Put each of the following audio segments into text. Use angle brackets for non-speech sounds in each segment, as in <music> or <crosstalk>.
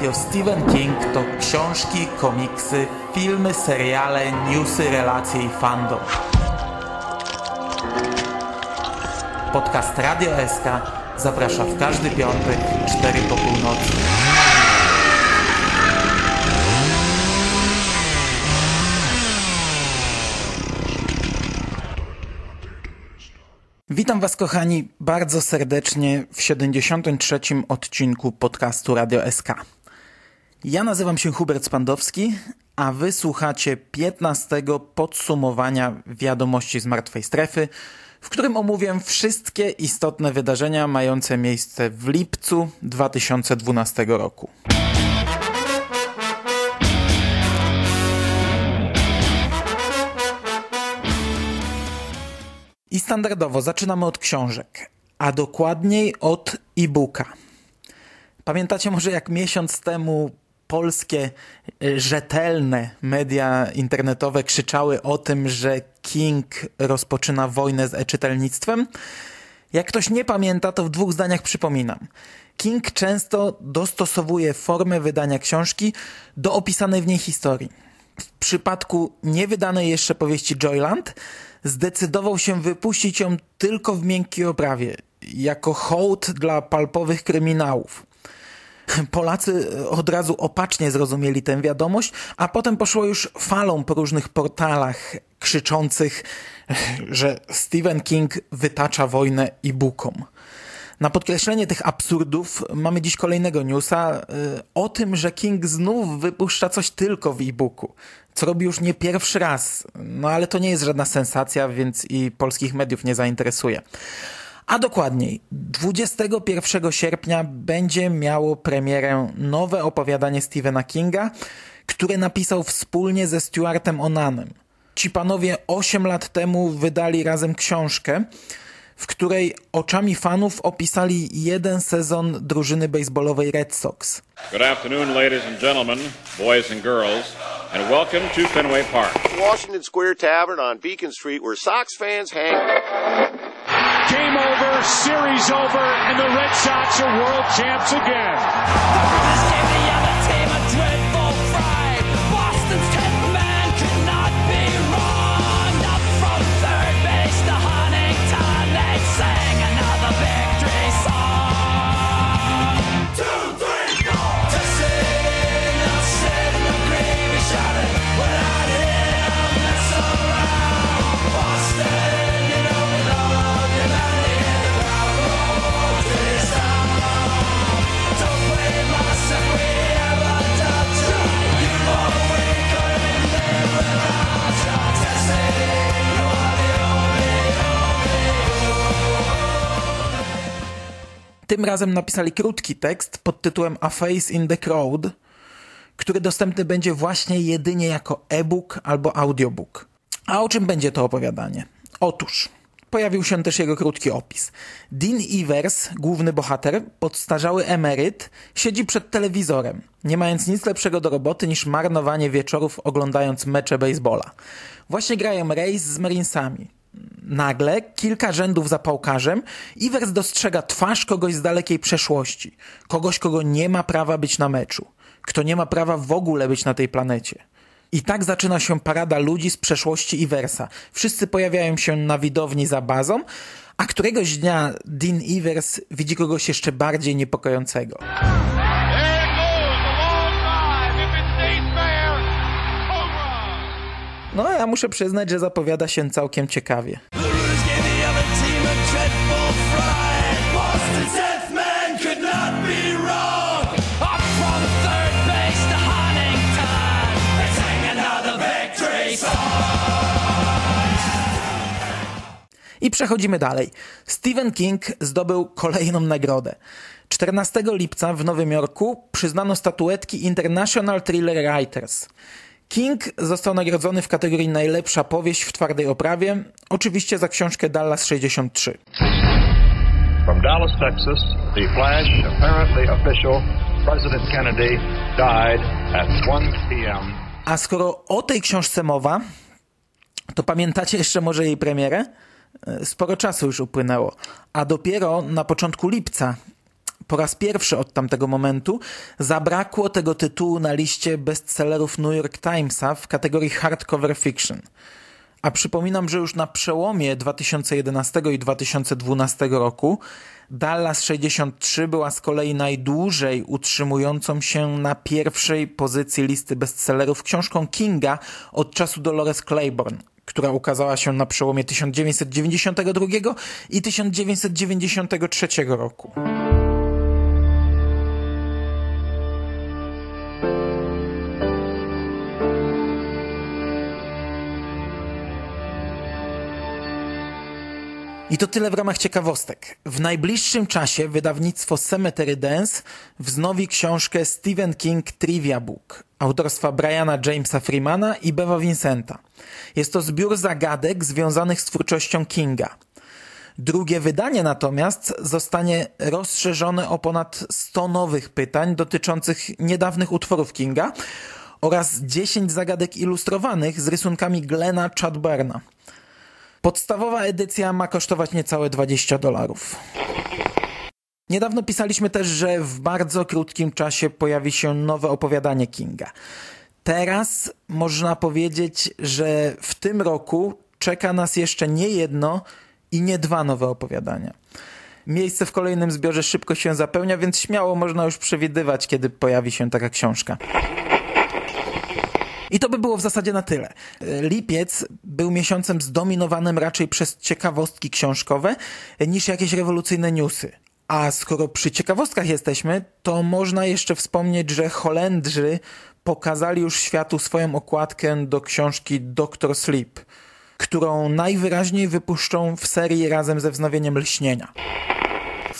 Radio Stephen King to książki, komiksy, filmy, seriale, newsy, relacje i fandom. Podcast Radio SK zaprasza w każdy piątek, 4 po północy. Witam Was, kochani, bardzo serdecznie w 73. odcinku podcastu Radio SK. Ja nazywam się Hubert Spandowski, a Wy słuchacie 15. podsumowania wiadomości z martwej strefy, w którym omówię wszystkie istotne wydarzenia mające miejsce w lipcu 2012 roku. I standardowo zaczynamy od książek, a dokładniej od e-booka. Pamiętacie może jak miesiąc temu polskie e, rzetelne media internetowe krzyczały o tym, że King rozpoczyna wojnę z e-czytelnictwem? Jak ktoś nie pamięta, to w dwóch zdaniach przypominam. King często dostosowuje formę wydania książki do opisanej w niej historii. W przypadku niewydanej jeszcze powieści Joyland zdecydował się wypuścić ją tylko w miękkiej oprawie, jako hołd dla palpowych kryminałów. Polacy od razu opacznie zrozumieli tę wiadomość, a potem poszło już falą po różnych portalach krzyczących, że Stephen King wytacza wojnę e-bookom. Na podkreślenie tych absurdów mamy dziś kolejnego newsa y, o tym, że King znów wypuszcza coś tylko w e-booku, co robi już nie pierwszy raz. No ale to nie jest żadna sensacja, więc i polskich mediów nie zainteresuje. A dokładniej, 21 sierpnia będzie miało premierę nowe opowiadanie Stephena Kinga, które napisał wspólnie ze Stuartem Onanem. Ci panowie 8 lat temu wydali razem książkę, w której oczami fanów opisali jeden sezon drużyny baseballowej Red Sox. Good afternoon, ladies and gentlemen, boys and girls, and welcome to Fenway Park. Washington Square Tavern on Beacon Street where Sox fans hang. Game over, series over, and the Red Sox are world champs again. Tym razem napisali krótki tekst pod tytułem A Face in the Crowd, który dostępny będzie właśnie jedynie jako e-book albo audiobook. A o czym będzie to opowiadanie? Otóż pojawił się też jego krótki opis. Dean Evers, główny bohater, podstarzały emeryt, siedzi przed telewizorem, nie mając nic lepszego do roboty niż marnowanie wieczorów oglądając mecze baseballa. Właśnie grają Rays z Marinesami. Nagle, kilka rzędów za pałkarzem, Ivers dostrzega twarz kogoś z dalekiej przeszłości. Kogoś, kogo nie ma prawa być na meczu. Kto nie ma prawa w ogóle być na tej planecie. I tak zaczyna się parada ludzi z przeszłości Iversa. Wszyscy pojawiają się na widowni za bazą, a któregoś dnia Dean Ivers widzi kogoś jeszcze bardziej niepokojącego. No, ja muszę przyznać, że zapowiada się całkiem ciekawie. I przechodzimy dalej. Stephen King zdobył kolejną nagrodę. 14 lipca w Nowym Jorku przyznano statuetki International Thriller Writers. King został nagrodzony w kategorii najlepsza powieść w twardej oprawie, oczywiście za książkę Dallas 63. From Dallas, Texas, the flash, apparently official, President Kennedy died at 1 p.m. A skoro o tej książce mowa, to pamiętacie jeszcze może jej premierę? Sporo czasu już upłynęło, a dopiero na początku lipca Po raz pierwszy od tamtego momentu zabrakło tego tytułu na liście bestsellerów New York Timesa w kategorii hardcover fiction. A przypominam, że już na przełomie 2011 i 2012 roku Dallas 63 była z kolei najdłużej utrzymującą się na pierwszej pozycji listy bestsellerów książką Kinga od czasu Dolores Claiborne, która ukazała się na przełomie 1992 i 1993 roku. To tyle w ramach ciekawostek. W najbliższym czasie wydawnictwo Cemetery Dance wznowi książkę Stephen King Trivia Book autorstwa Briana Jamesa Freemana i Beva Vincenta. Jest to zbiór zagadek związanych z twórczością Kinga. Drugie wydanie natomiast zostanie rozszerzone o ponad 100 nowych pytań dotyczących niedawnych utworów Kinga oraz 10 zagadek ilustrowanych z rysunkami Glena Chadberna. Podstawowa edycja ma kosztować niecałe 20 dolarów. Niedawno pisaliśmy też, że w bardzo krótkim czasie pojawi się nowe opowiadanie Kinga. Teraz można powiedzieć, że w tym roku czeka nas jeszcze nie jedno i nie dwa nowe opowiadania. Miejsce w kolejnym zbiorze szybko się zapełnia, więc śmiało można już przewidywać, kiedy pojawi się taka książka. I to by było w zasadzie na tyle. Lipiec był miesiącem zdominowanym raczej przez ciekawostki książkowe niż jakieś rewolucyjne newsy. A skoro przy ciekawostkach jesteśmy, to można jeszcze wspomnieć, że Holendrzy pokazali już światu swoją okładkę do książki Doctor Sleep, którą najwyraźniej wypuszczą w serii razem ze wznowieniem Lśnienia.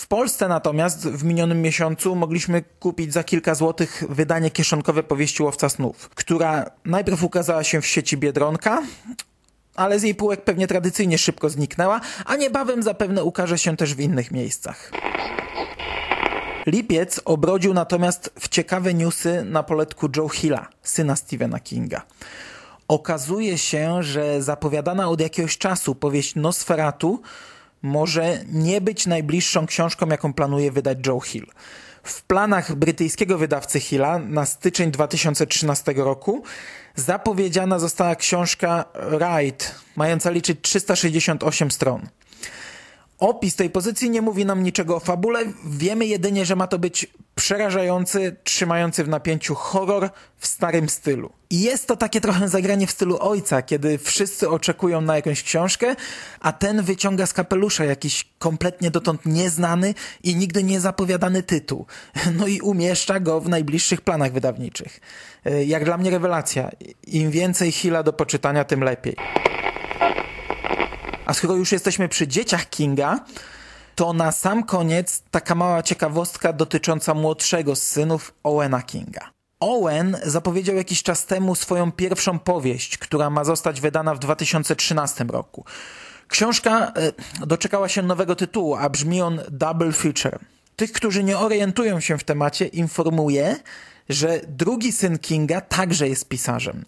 W Polsce natomiast w minionym miesiącu mogliśmy kupić za kilka złotych wydanie kieszonkowe powieści Łowca Snów, która najpierw ukazała się w sieci Biedronka, ale z jej półek pewnie tradycyjnie szybko zniknęła, a niebawem zapewne ukaże się też w innych miejscach. Lipiec obrodził natomiast w ciekawe newsy na poletku Joe Hilla, syna Stephena Kinga. Okazuje się, że zapowiadana od jakiegoś czasu powieść Nosferatu może nie być najbliższą książką, jaką planuje wydać Joe Hill. W planach brytyjskiego wydawcy Hilla na styczeń 2013 roku zapowiedziana została książka Ride, mająca liczyć 368 stron. Opis tej pozycji nie mówi nam niczego o fabule, wiemy jedynie, że ma to być przerażający, trzymający w napięciu horror w starym stylu. I jest to takie trochę zagranie w stylu ojca, kiedy wszyscy oczekują na jakąś książkę, a ten wyciąga z kapelusza jakiś kompletnie dotąd nieznany i nigdy nie zapowiadany tytuł. <laughs> No i umieszcza go w najbliższych planach wydawniczych. Jak dla mnie rewelacja. Im więcej Hila do poczytania, tym lepiej. A skoro już jesteśmy przy dzieciach Kinga, to na sam koniec taka mała ciekawostka dotycząca młodszego z synów Owena Kinga. Owen zapowiedział jakiś czas temu swoją pierwszą powieść, która ma zostać wydana w 2013 roku. Książka e, doczekała się nowego tytułu, a brzmi on Double Feature. Tych, którzy nie orientują się w temacie, informuję, że drugi syn Kinga także jest pisarzem.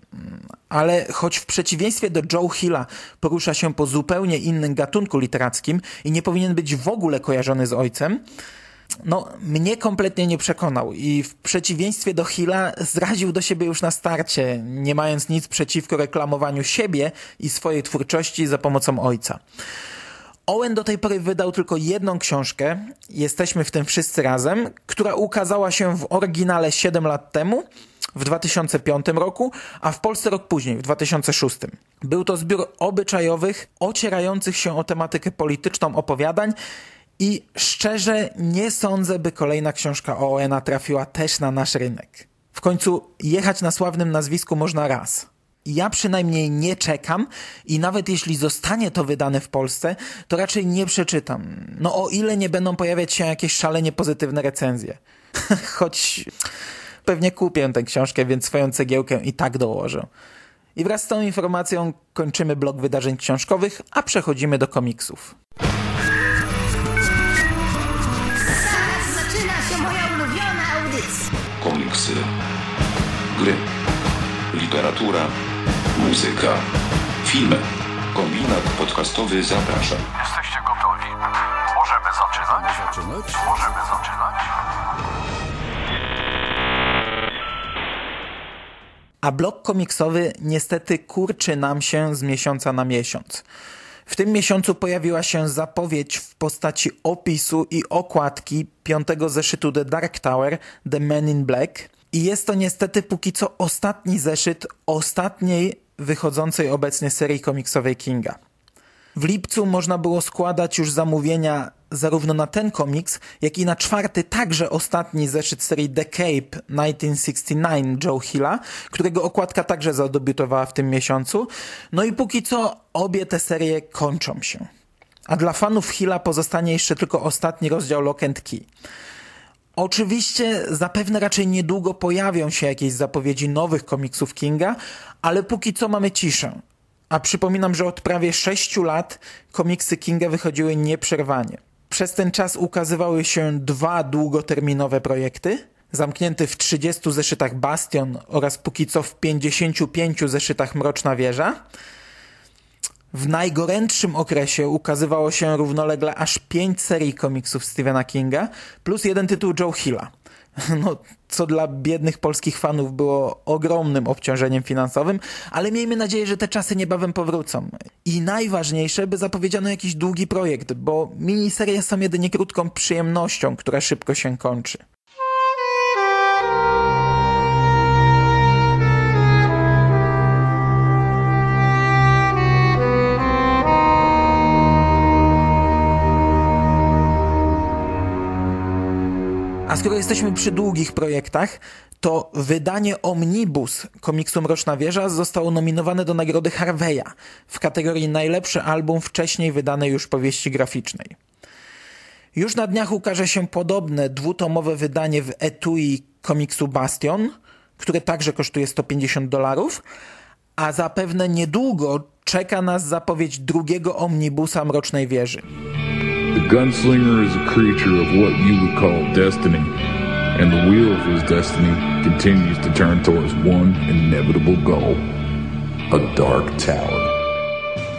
Ale choć w przeciwieństwie do Joe Hilla porusza się po zupełnie innym gatunku literackim i nie powinien być w ogóle kojarzony z ojcem, no, mnie kompletnie nie przekonał i w przeciwieństwie do Hilla zraził do siebie już na starcie, nie mając nic przeciwko reklamowaniu siebie i swojej twórczości za pomocą ojca. Owen do tej pory wydał tylko jedną książkę, Jesteśmy w tym wszyscy razem, która ukazała się w oryginale 7 lat temu, w 2005 roku, a w Polsce rok później, w 2006. Był to zbiór obyczajowych, ocierających się o tematykę polityczną opowiadań i szczerze nie sądzę, by kolejna książka Owena trafiła też na nasz rynek. W końcu jechać na sławnym nazwisku można raz ja przynajmniej nie czekam i nawet jeśli zostanie to wydane w Polsce, to raczej nie przeczytam. No o ile nie będą pojawiać się jakieś szalenie pozytywne recenzje. <laughs> Choć pewnie kupię tę książkę, więc swoją cegiełkę i tak dołożę. I wraz z tą informacją kończymy blok wydarzeń książkowych, a przechodzimy do komiksów. Zaraz zaczyna się moja ulubiona audycja. Komiksy, gry, literatura Muzyka. Filmy. Kombinat podcastowy zaprasza. Jesteście gotowi? Możemy zaczynać? zaczynać? Możemy zaczynać? A blok komiksowy niestety kurczy nam się z miesiąca na miesiąc. W tym miesiącu pojawiła się zapowiedź w postaci opisu i okładki piątego zeszytu The Dark Tower, The Men in Black – i jest to niestety póki co ostatni zeszyt ostatniej wychodzącej obecnie serii komiksowej Kinga. W lipcu można było składać już zamówienia zarówno na ten komiks, jak i na czwarty, także ostatni zeszyt serii The Cape 1969 Joe Hilla, którego okładka także zadebiutowała w tym miesiącu. No i póki co obie te serie kończą się. A dla fanów Hilla pozostanie jeszcze tylko ostatni rozdział Lock and Key. Oczywiście zapewne raczej niedługo pojawią się jakieś zapowiedzi nowych komiksów Kinga, ale póki co mamy ciszę. A przypominam, że od prawie 6 lat komiksy Kinga wychodziły nieprzerwanie. Przez ten czas ukazywały się dwa długoterminowe projekty, zamknięty w 30 zeszytach Bastion oraz póki co w 55 zeszytach Mroczna Wieża. W najgorętszym okresie ukazywało się równolegle aż 5 serii komiksów Stephena Kinga plus jeden tytuł Joe Hilla. <laughs> No, co dla biednych polskich fanów było ogromnym obciążeniem finansowym, ale miejmy nadzieję, że te czasy niebawem powrócą. I najważniejsze, by zapowiedziano jakiś długi projekt, bo miniserie są jedynie krótką przyjemnością, która szybko się kończy. Jesteśmy przy długich projektach, to wydanie Omnibus komiksu Mroczna Wieża zostało nominowane do nagrody Harveya w kategorii najlepszy album wcześniej wydanej już powieści graficznej. Już na dniach ukaże się podobne dwutomowe wydanie w etui komiksu Bastion, które także kosztuje 150 dolarów, a zapewne niedługo czeka nas zapowiedź drugiego omnibusa Mrocznej Wieży. The gunslinger is a creature of what you would call destiny, and the wheel of his destiny continues to turn towards one inevitable goal a dark tower.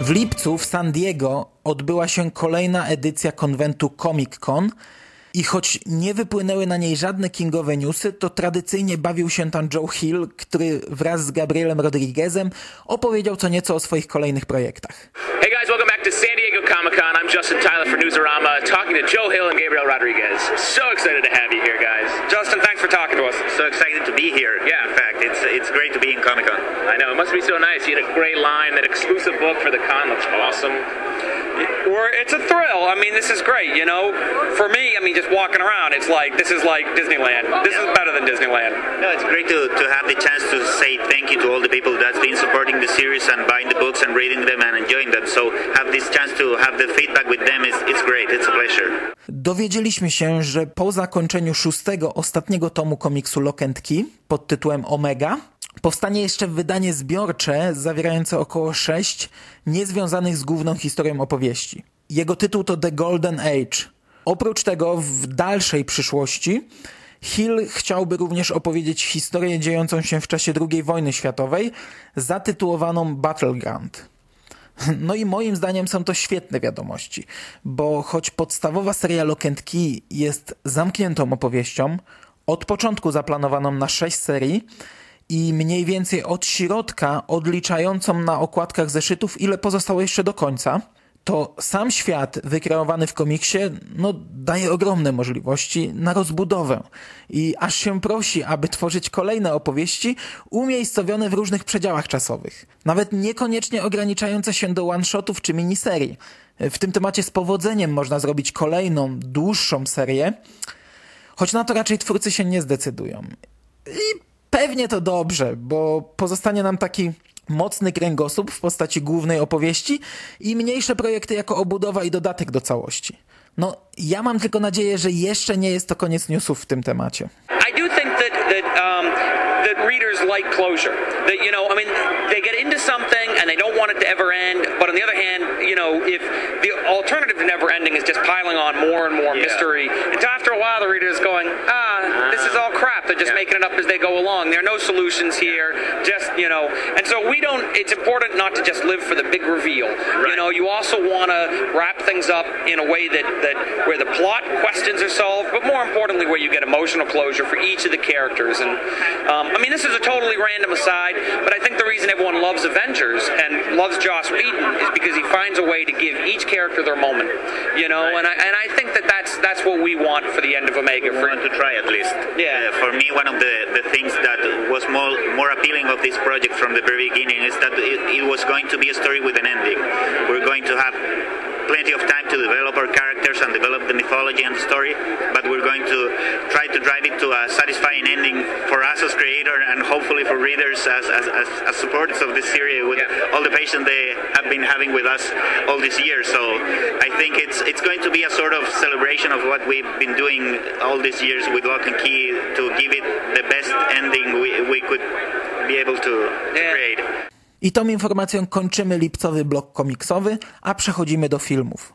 W lipcu w San Diego odbyła się kolejna edycja konwentu Comic Con i choć nie wypłynęły na niej żadne kingowe newsy, to tradycyjnie bawił się tam Joe Hill, który wraz z Gabrielem Rodriguezem opowiedział co nieco o swoich kolejnych projektach. Back to San Diego Comic Con. I'm Justin Tyler for Newsarama, talking to Joe Hill and Gabriel Rodriguez. So excited to have you here, guys. Justin, thanks for talking to us. So excited to be here. Yeah. In fact, it's it's great to be in Comic Con. I know, it must be so nice. You had a great line. That exclusive book for the con looks awesome. We're, it's a thrill. I mean, this is great, you know. For me, I mean, just walking around, it's like this is like Disneyland. This is better than Disneyland. No, it's great to, to have the chance to say thank you to all the people that's been supporting the series and buying the books and reading them and enjoying them. So have this chance to have the feedback with them is it's great. It's a pleasure. Dowiedzieliśmy się, że po zakończeniu szóstego, ostatniego tomu komiksu Lock and Key pod tytułem Omega powstanie jeszcze wydanie zbiorcze zawierające około sześć niezwiązanych z główną historią opowieści. Jego tytuł to The Golden Age. Oprócz tego w dalszej przyszłości Hill chciałby również opowiedzieć historię dziejącą się w czasie II wojny światowej, zatytułowaną Battleground. No i moim zdaniem są to świetne wiadomości, bo choć podstawowa seria Lock Key jest zamkniętą opowieścią, od początku zaplanowaną na sześć serii i mniej więcej od środka odliczającą na okładkach zeszytów, ile pozostało jeszcze do końca, to sam świat wykreowany w komiksie no, daje ogromne możliwości na rozbudowę. I aż się prosi, aby tworzyć kolejne opowieści umiejscowione w różnych przedziałach czasowych, nawet niekoniecznie ograniczające się do one-shotów czy miniserii. W tym temacie z powodzeniem można zrobić kolejną, dłuższą serię, choć na to raczej twórcy się nie zdecydują. I pewnie to dobrze, bo pozostanie nam taki mocny kręgosłup w postaci głównej opowieści i mniejsze projekty jako obudowa i dodatek do całości. No, ja mam tylko nadzieję, że jeszcze nie jest to koniec newsów w tym temacie. I do think that that um, readers like closure. That you know, I mean, they get into something and they don't want it to ever end. But on the other hand, you know, if the alternative to never ending is just piling on more and more Yeah. mystery, it's after a while the reader is going, ah, this is all crap. They're just Yeah. making it up as they go along. There are no solutions here. Just you know, and so we don't. It's important not to just live for the big reveal. You know, you also want to wrap things up in a way that that where the plot questions are solved, but more importantly, where you get emotional closure for each of the characters. And um, I mean, this is a totally random aside. But I think the reason everyone loves Avengers and loves Joss Whedon is because he finds a way to give each character their moment. You know, and I and I think that that's that's what we want for the end of Omega. We For want to try at least. Yeah. Uh, for me, one of the, the things that was more more appealing of this project from the very beginning is that it, it was going to be a story with an ending. We're going to have plenty of time to develop our characters and develop the mythology and the story, but we're going to try to drive it to a satisfying ending for us as creator and hopefully for readers as, as, as, as supporters of this series with all the patience they have been having with us all these years. So I think it's it's going to be a sort of celebration of what we've been doing all these years with Lock and Key to give it the best ending we, we could be able to, to create. I tą informacją kończymy lipcowy blok komiksowy, a przechodzimy do filmów.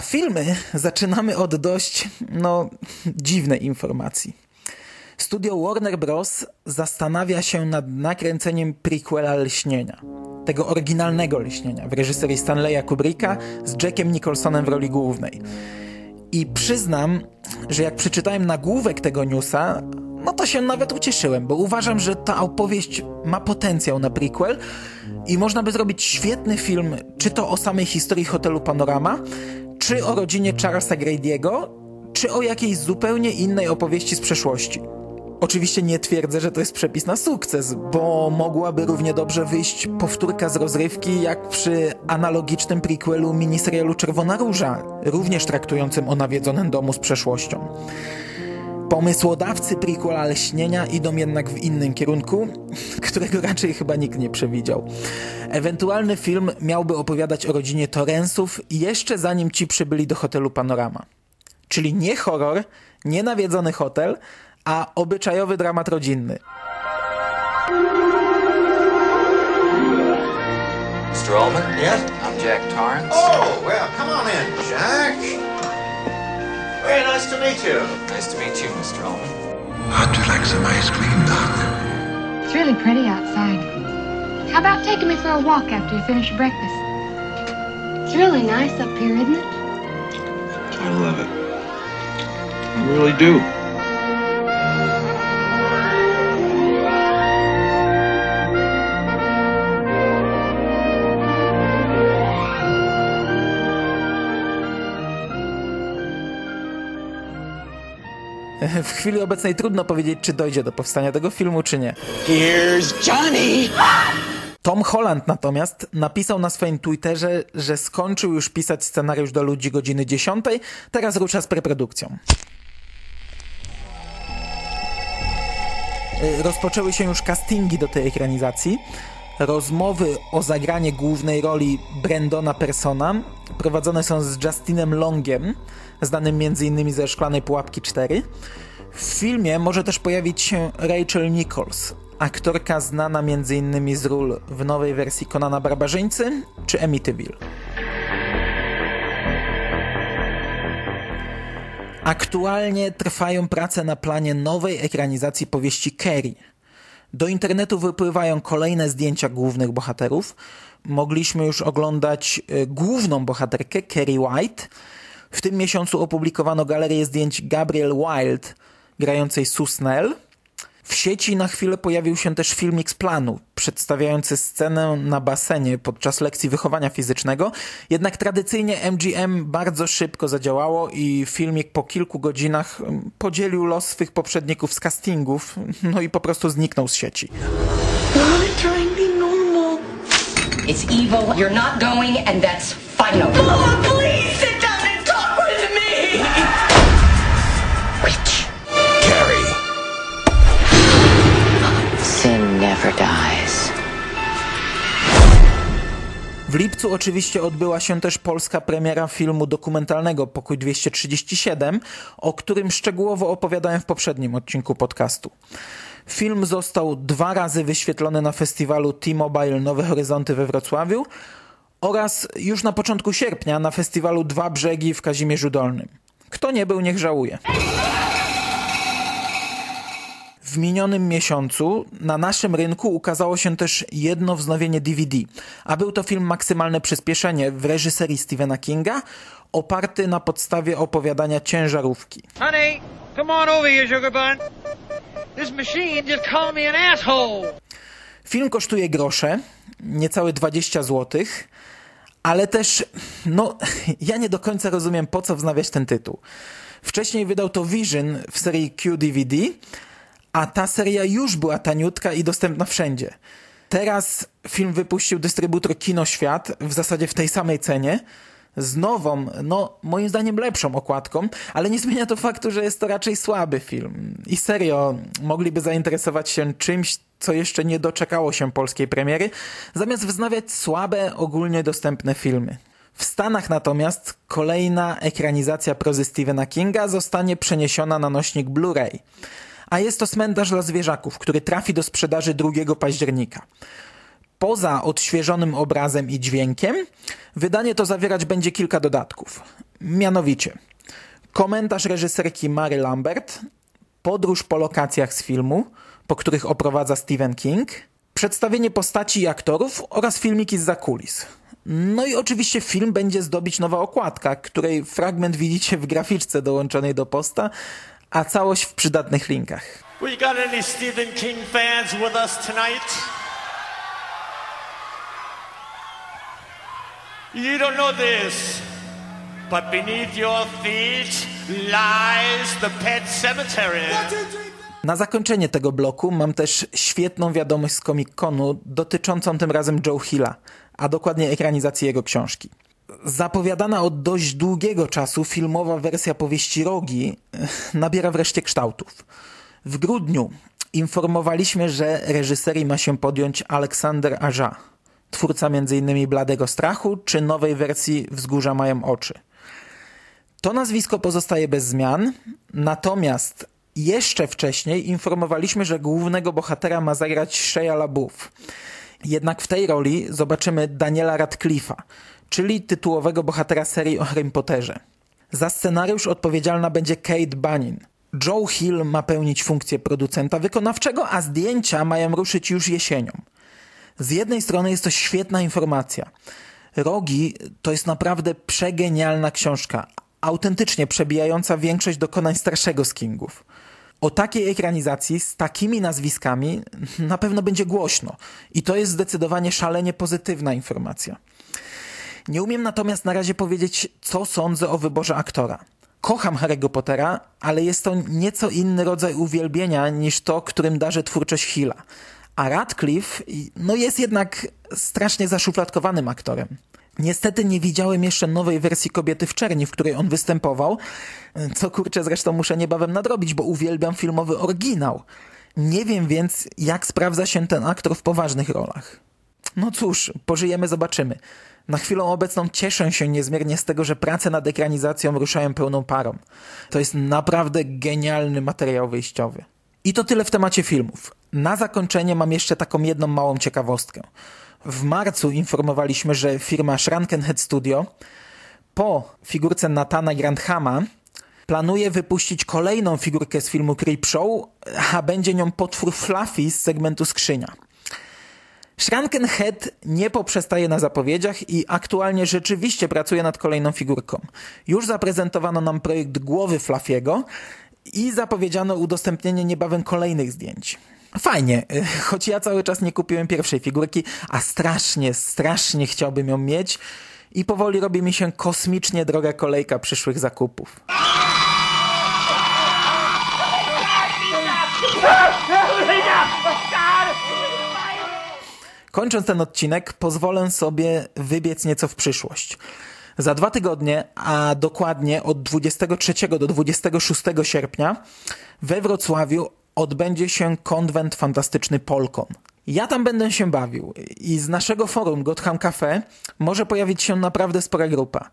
A filmy zaczynamy od dość, no, dziwnej informacji. Studio Warner Bros. zastanawia się nad nakręceniem prequela Lśnienia. Tego oryginalnego Lśnienia w reżyserii Stanleya Kubricka z Jackiem Nicholsonem w roli głównej. I przyznam, że jak przeczytałem nagłówek tego newsa, no to się nawet ucieszyłem, bo uważam, że ta opowieść ma potencjał na prequel i można by zrobić świetny film, czy to o samej historii hotelu Panorama, czy o rodzinie Charlesa Grady'ego, czy o jakiejś zupełnie innej opowieści z przeszłości. Oczywiście nie twierdzę, że to jest przepis na sukces, bo mogłaby równie dobrze wyjść powtórka z rozrywki, jak przy analogicznym prequelu miniserialu Czerwona Róża, również traktującym o nawiedzonym domu z przeszłością. Pomysłodawcy prequela Leśnienia idą jednak w innym kierunku, <laughs> którego raczej chyba nikt nie przewidział. Ewentualny film miałby opowiadać o rodzinie Torrensów jeszcze zanim ci przybyli do hotelu Panorama. Czyli nie horror, nie nawiedzony hotel, a obyczajowy dramat rodzinny. Mr. Ullman? Yes? I'm Jack Torrance. Oh, well, come on in, Jack. Very nice to meet you. Nice to meet you, Mr. Ullman. How'd you like some ice cream, Doc? It's really pretty outside. How about taking me for a walk after you finish your breakfast? It's really nice up here, isn't it? I love it. I really do. <laughs> W chwili obecnej trudno powiedzieć, czy dojdzie do powstania tego filmu, czy nie. Here's Johnny! Tom Holland natomiast napisał na swoim Twitterze, że skończył już pisać scenariusz do Ludzi godziny 10, teraz rusza z preprodukcją. Y, Rozpoczęły się już castingi do tej ekranizacji. Rozmowy o zagranie głównej roli Brendona Persona prowadzone są z Justinem Longiem, znanym m.in. ze Szklanej Pułapki 4. W filmie może też pojawić się Rachel Nichols, aktorka znana m.in. z ról w nowej wersji Konana Barbarzyńcy czy Amityville. Aktualnie trwają prace na planie nowej ekranizacji powieści Carrie. Do internetu wypływają kolejne zdjęcia głównych bohaterów. Mogliśmy już oglądać y, główną bohaterkę, Carrie White. W tym miesiącu opublikowano galerię zdjęć Gabriel Wilde, grającej Susnell. W sieci na chwilę pojawił się też filmik z planu, przedstawiający scenę na basenie podczas lekcji wychowania fizycznego. Jednak tradycyjnie MGM bardzo szybko zadziałało i filmik po kilku godzinach mm, podzielił los swych poprzedników z castingów, no i po prostu zniknął z sieci. It's evil. You're not going, and that's final. Mom, please never dies. W lipcu oczywiście odbyła się też polska premiera filmu dokumentalnego Pokój 237, o którym szczegółowo opowiadałem w poprzednim odcinku podcastu. Film został dwa razy wyświetlony na festiwalu T-Mobile Nowe Horyzonty we Wrocławiu oraz już na początku sierpnia na festiwalu Dwa Brzegi w Kazimierzu Dolnym. Kto nie był, niech żałuje. W minionym miesiącu na naszym rynku ukazało się też jedno wznowienie DVD, a był to film Maksymalne Przyspieszenie w reżyserii Stephena Kinga, oparty na podstawie opowiadania Ciężarówki. Honey, come on over here, sugar bun. This machine just called me an asshole. Film kosztuje grosze, niecałe 20 zł, ale też, no, <laughs> ja nie do końca rozumiem, po co wznawiać ten tytuł. Wcześniej wydał to Vision w serii QDVD, a ta seria już była taniutka i dostępna wszędzie. Teraz film wypuścił dystrybutor Kinoświat w zasadzie w tej samej cenie, z nową, no moim zdaniem lepszą okładką, ale nie zmienia to faktu, że jest to raczej słaby film. I serio, mogliby zainteresować się czymś, co jeszcze nie doczekało się polskiej premiery, zamiast wznawiać słabe, ogólnie dostępne filmy. W Stanach natomiast kolejna ekranizacja prozy Stephena Kinga zostanie przeniesiona na nośnik Blu-ray a jest to cmentarz dla zwierzaków, który trafi do sprzedaży 2 października. Poza odświeżonym obrazem i dźwiękiem, wydanie to zawierać będzie kilka dodatków. Mianowicie komentarz reżyserki Mary Lambert, podróż po lokacjach z filmu, po których oprowadza Stephen King, przedstawienie postaci i aktorów oraz filmiki z zakulis. No i oczywiście film będzie zdobić nowa okładka, której fragment widzicie w graficzce dołączonej do posta, a całość w przydatnych linkach. We got any Stephen King fans with us tonight? You don't know this, but beneath your feet lies the pet cemetery. Na zakończenie tego bloku mam też świetną wiadomość z Comic-Conu dotyczącą tym razem Joe Hilla, a dokładnie ekranizacji jego książki. Zapowiadana od dość długiego czasu filmowa wersja powieści Rogi eh, nabiera wreszcie kształtów. W grudniu informowaliśmy, że reżyserii ma się podjąć Aleksander Aja, twórca m.in. Bladego Strachu czy nowej wersji Wzgórza mają oczy. To nazwisko pozostaje bez zmian, natomiast jeszcze wcześniej informowaliśmy, że głównego bohatera ma zagrać Shia LaBeouf. Jednak w tej roli zobaczymy Daniela Radcliffe'a, czyli tytułowego bohatera serii o Harry Potterze. Za scenariusz odpowiedzialna będzie Kate Bunning. Joe Hill ma pełnić funkcję producenta wykonawczego, a zdjęcia mają ruszyć już jesienią. Z jednej strony jest to świetna informacja. Rogi to jest naprawdę przegenialna książka, autentycznie przebijająca większość dokonań starszego z Kingów. O takiej ekranizacji z takimi nazwiskami na pewno będzie głośno i to jest zdecydowanie szalenie pozytywna informacja. Nie umiem natomiast na razie powiedzieć, co sądzę o wyborze aktora. Kocham Harry'ego Pottera, ale jest to nieco inny rodzaj uwielbienia niż to, którym darzy twórczość Hilla. A Radcliffe no jest jednak strasznie zaszufladkowanym aktorem. Niestety nie widziałem jeszcze nowej wersji Kobiety w Czerni, w której on występował, co kurczę zresztą muszę niebawem nadrobić, bo uwielbiam filmowy oryginał. Nie wiem więc, jak sprawdza się ten aktor w poważnych rolach. No cóż, pożyjemy, zobaczymy. Na chwilę obecną cieszę się niezmiernie z tego, że prace nad ekranizacją ruszają pełną parą. To jest naprawdę genialny materiał wyjściowy. I to tyle w temacie filmów. Na zakończenie mam jeszcze taką jedną małą ciekawostkę. W marcu informowaliśmy, że firma Shrankenhead Studio po figurce Natana Grandhama planuje wypuścić kolejną figurkę z filmu Creepshow, a będzie nią potwór Fluffy z segmentu Skrzynia. Shrankenhead nie poprzestaje na zapowiedziach i aktualnie rzeczywiście pracuje nad kolejną figurką. Już zaprezentowano nam projekt głowy Fluffiego i zapowiedziano udostępnienie niebawem kolejnych zdjęć. Fajnie, <laughs> choć ja cały czas nie kupiłem pierwszej figurki, a strasznie, strasznie chciałbym ją mieć i powoli robi mi się kosmicznie droga kolejka przyszłych zakupów. Kończąc ten odcinek, pozwolę sobie wybiec nieco w przyszłość. Za dwa tygodnie, a dokładnie od 23 do 26 sierpnia we Wrocławiu odbędzie się konwent fantastyczny Polkon. Ja tam będę się bawił i z naszego forum Gotham Cafe może pojawić się naprawdę spora grupa.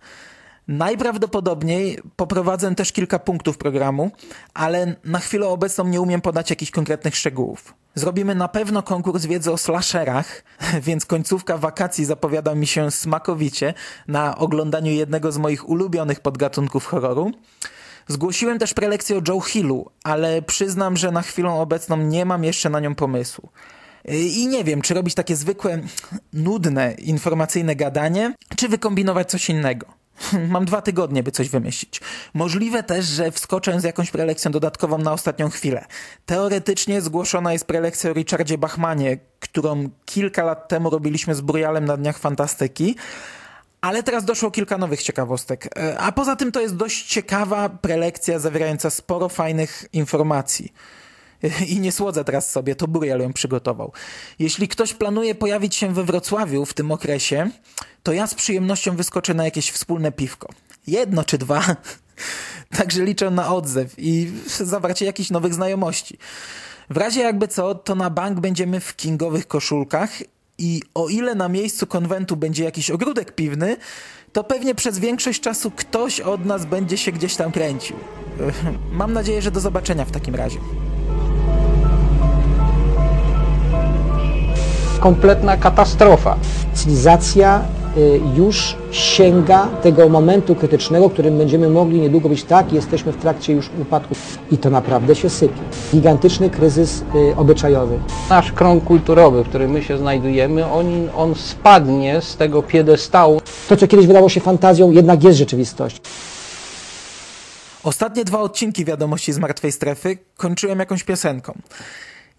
Najprawdopodobniej poprowadzę też kilka punktów programu, ale na chwilę obecną nie umiem podać jakichś konkretnych szczegółów. Zrobimy na pewno konkurs wiedzy o slasherach, <laughs> więc końcówka wakacji zapowiada mi się smakowicie na oglądaniu jednego z moich ulubionych podgatunków horroru. Zgłosiłem też prelekcję o Joe Hillu, ale przyznam, że na chwilę obecną nie mam jeszcze na nią pomysłu. I nie wiem, czy robić takie zwykłe, nudne, informacyjne gadanie, czy wykombinować coś innego. <laughs> Mam dwa tygodnie, by coś wymyślić. Możliwe też, że wskoczę z jakąś prelekcją dodatkową na ostatnią chwilę. Teoretycznie zgłoszona jest prelekcja o Richardzie Bachmanie, którą kilka lat temu robiliśmy z Burialem na Dniach Fantastyki, ale teraz doszło kilka nowych ciekawostek. E, a poza tym to jest dość ciekawa prelekcja zawierająca sporo fajnych informacji. <laughs> I nie słodzę teraz sobie, to Burial ją przygotował. Jeśli ktoś planuje pojawić się we Wrocławiu w tym okresie, to ja z przyjemnością wyskoczę na jakieś wspólne piwko. Jedno czy dwa. <laughs> Także liczę na odzew i zawarcie jakichś nowych znajomości. W razie jakby co, to na bank będziemy w kingowych koszulkach i o ile na miejscu konwentu będzie jakiś ogródek piwny, to pewnie przez większość czasu ktoś od nas będzie się gdzieś tam kręcił. <laughs> Mam nadzieję, że do zobaczenia w takim razie. Kompletna katastrofa. Cywilizacja y, już sięga tego momentu krytycznego, w którym będziemy mogli niedługo być tak, jesteśmy w trakcie już upadku i to naprawdę się sypie. Gigantyczny kryzys y, obyczajowy. Nasz krąg kulturowy, w którym my się znajdujemy, on, on spadnie z tego piedestału. To, co kiedyś wydawało się fantazją, jednak jest rzeczywistość. Ostatnie dwa odcinki wiadomości z martwej strefy kończyłem jakąś piosenką.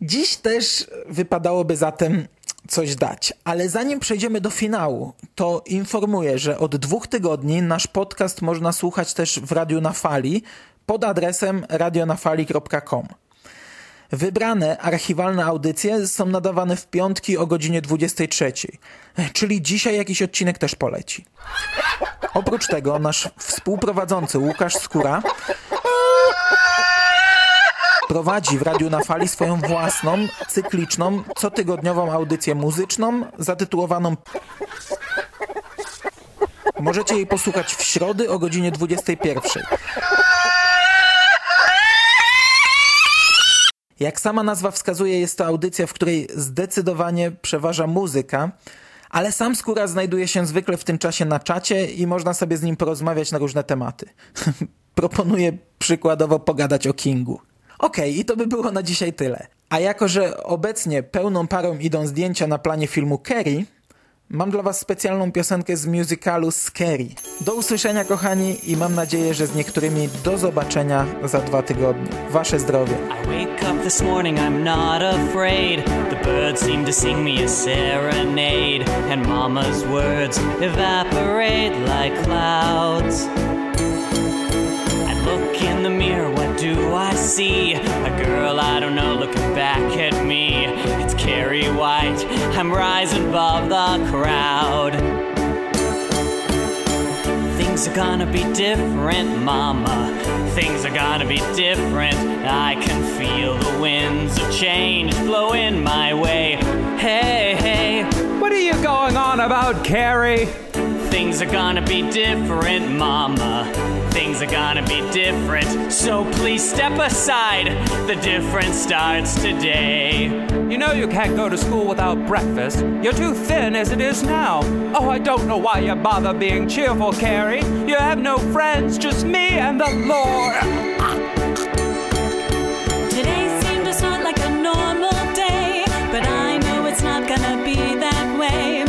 Dziś też wypadałoby zatem coś dać. Ale zanim przejdziemy do finału, to informuję, że od dwóch tygodni nasz podcast można słuchać też w Radiu na Fali pod adresem radionafali.com. Wybrane archiwalne audycje są nadawane w piątki o godzinie 23, czyli dzisiaj jakiś odcinek też poleci. Oprócz tego nasz współprowadzący Łukasz Skóra prowadzi w Radiu na Fali swoją własną, cykliczną, cotygodniową audycję muzyczną zatytułowaną Możecie jej posłuchać w środy o godzinie 21. Jak sama nazwa wskazuje, jest to audycja, w której zdecydowanie przeważa muzyka, ale sam Skóra znajduje się zwykle w tym czasie na czacie i można sobie z nim porozmawiać na różne tematy. <laughs> Proponuję przykładowo pogadać o Kingu. Okej, okay, i to by było na dzisiaj tyle. A jako, że obecnie pełną parą idą zdjęcia na planie filmu Kerry, mam dla was specjalną piosenkę z musicalu Scary. Do usłyszenia kochani i mam nadzieję, że z niektórymi do zobaczenia za dwa tygodnie. Wasze zdrowie. And mama's words evaporate like clouds. Look in the mirror, what do I see? A girl I don't know looking back at me. It's Carrie White, I'm rising above the crowd. Things are gonna be different, mama. Things are gonna be different. I can feel the winds of change blowing my way. Hey, hey. What are you going on about, Carrie? Things are gonna be different, mama things are gonna be different. So please step aside, the difference starts today. You know you can't go to school without breakfast. You're too thin as it is now. Oh, I don't know why you bother being cheerful, Carrie. You have no friends, just me and the Lord. Today seemed to start like a normal day, but I know it's not gonna be that way.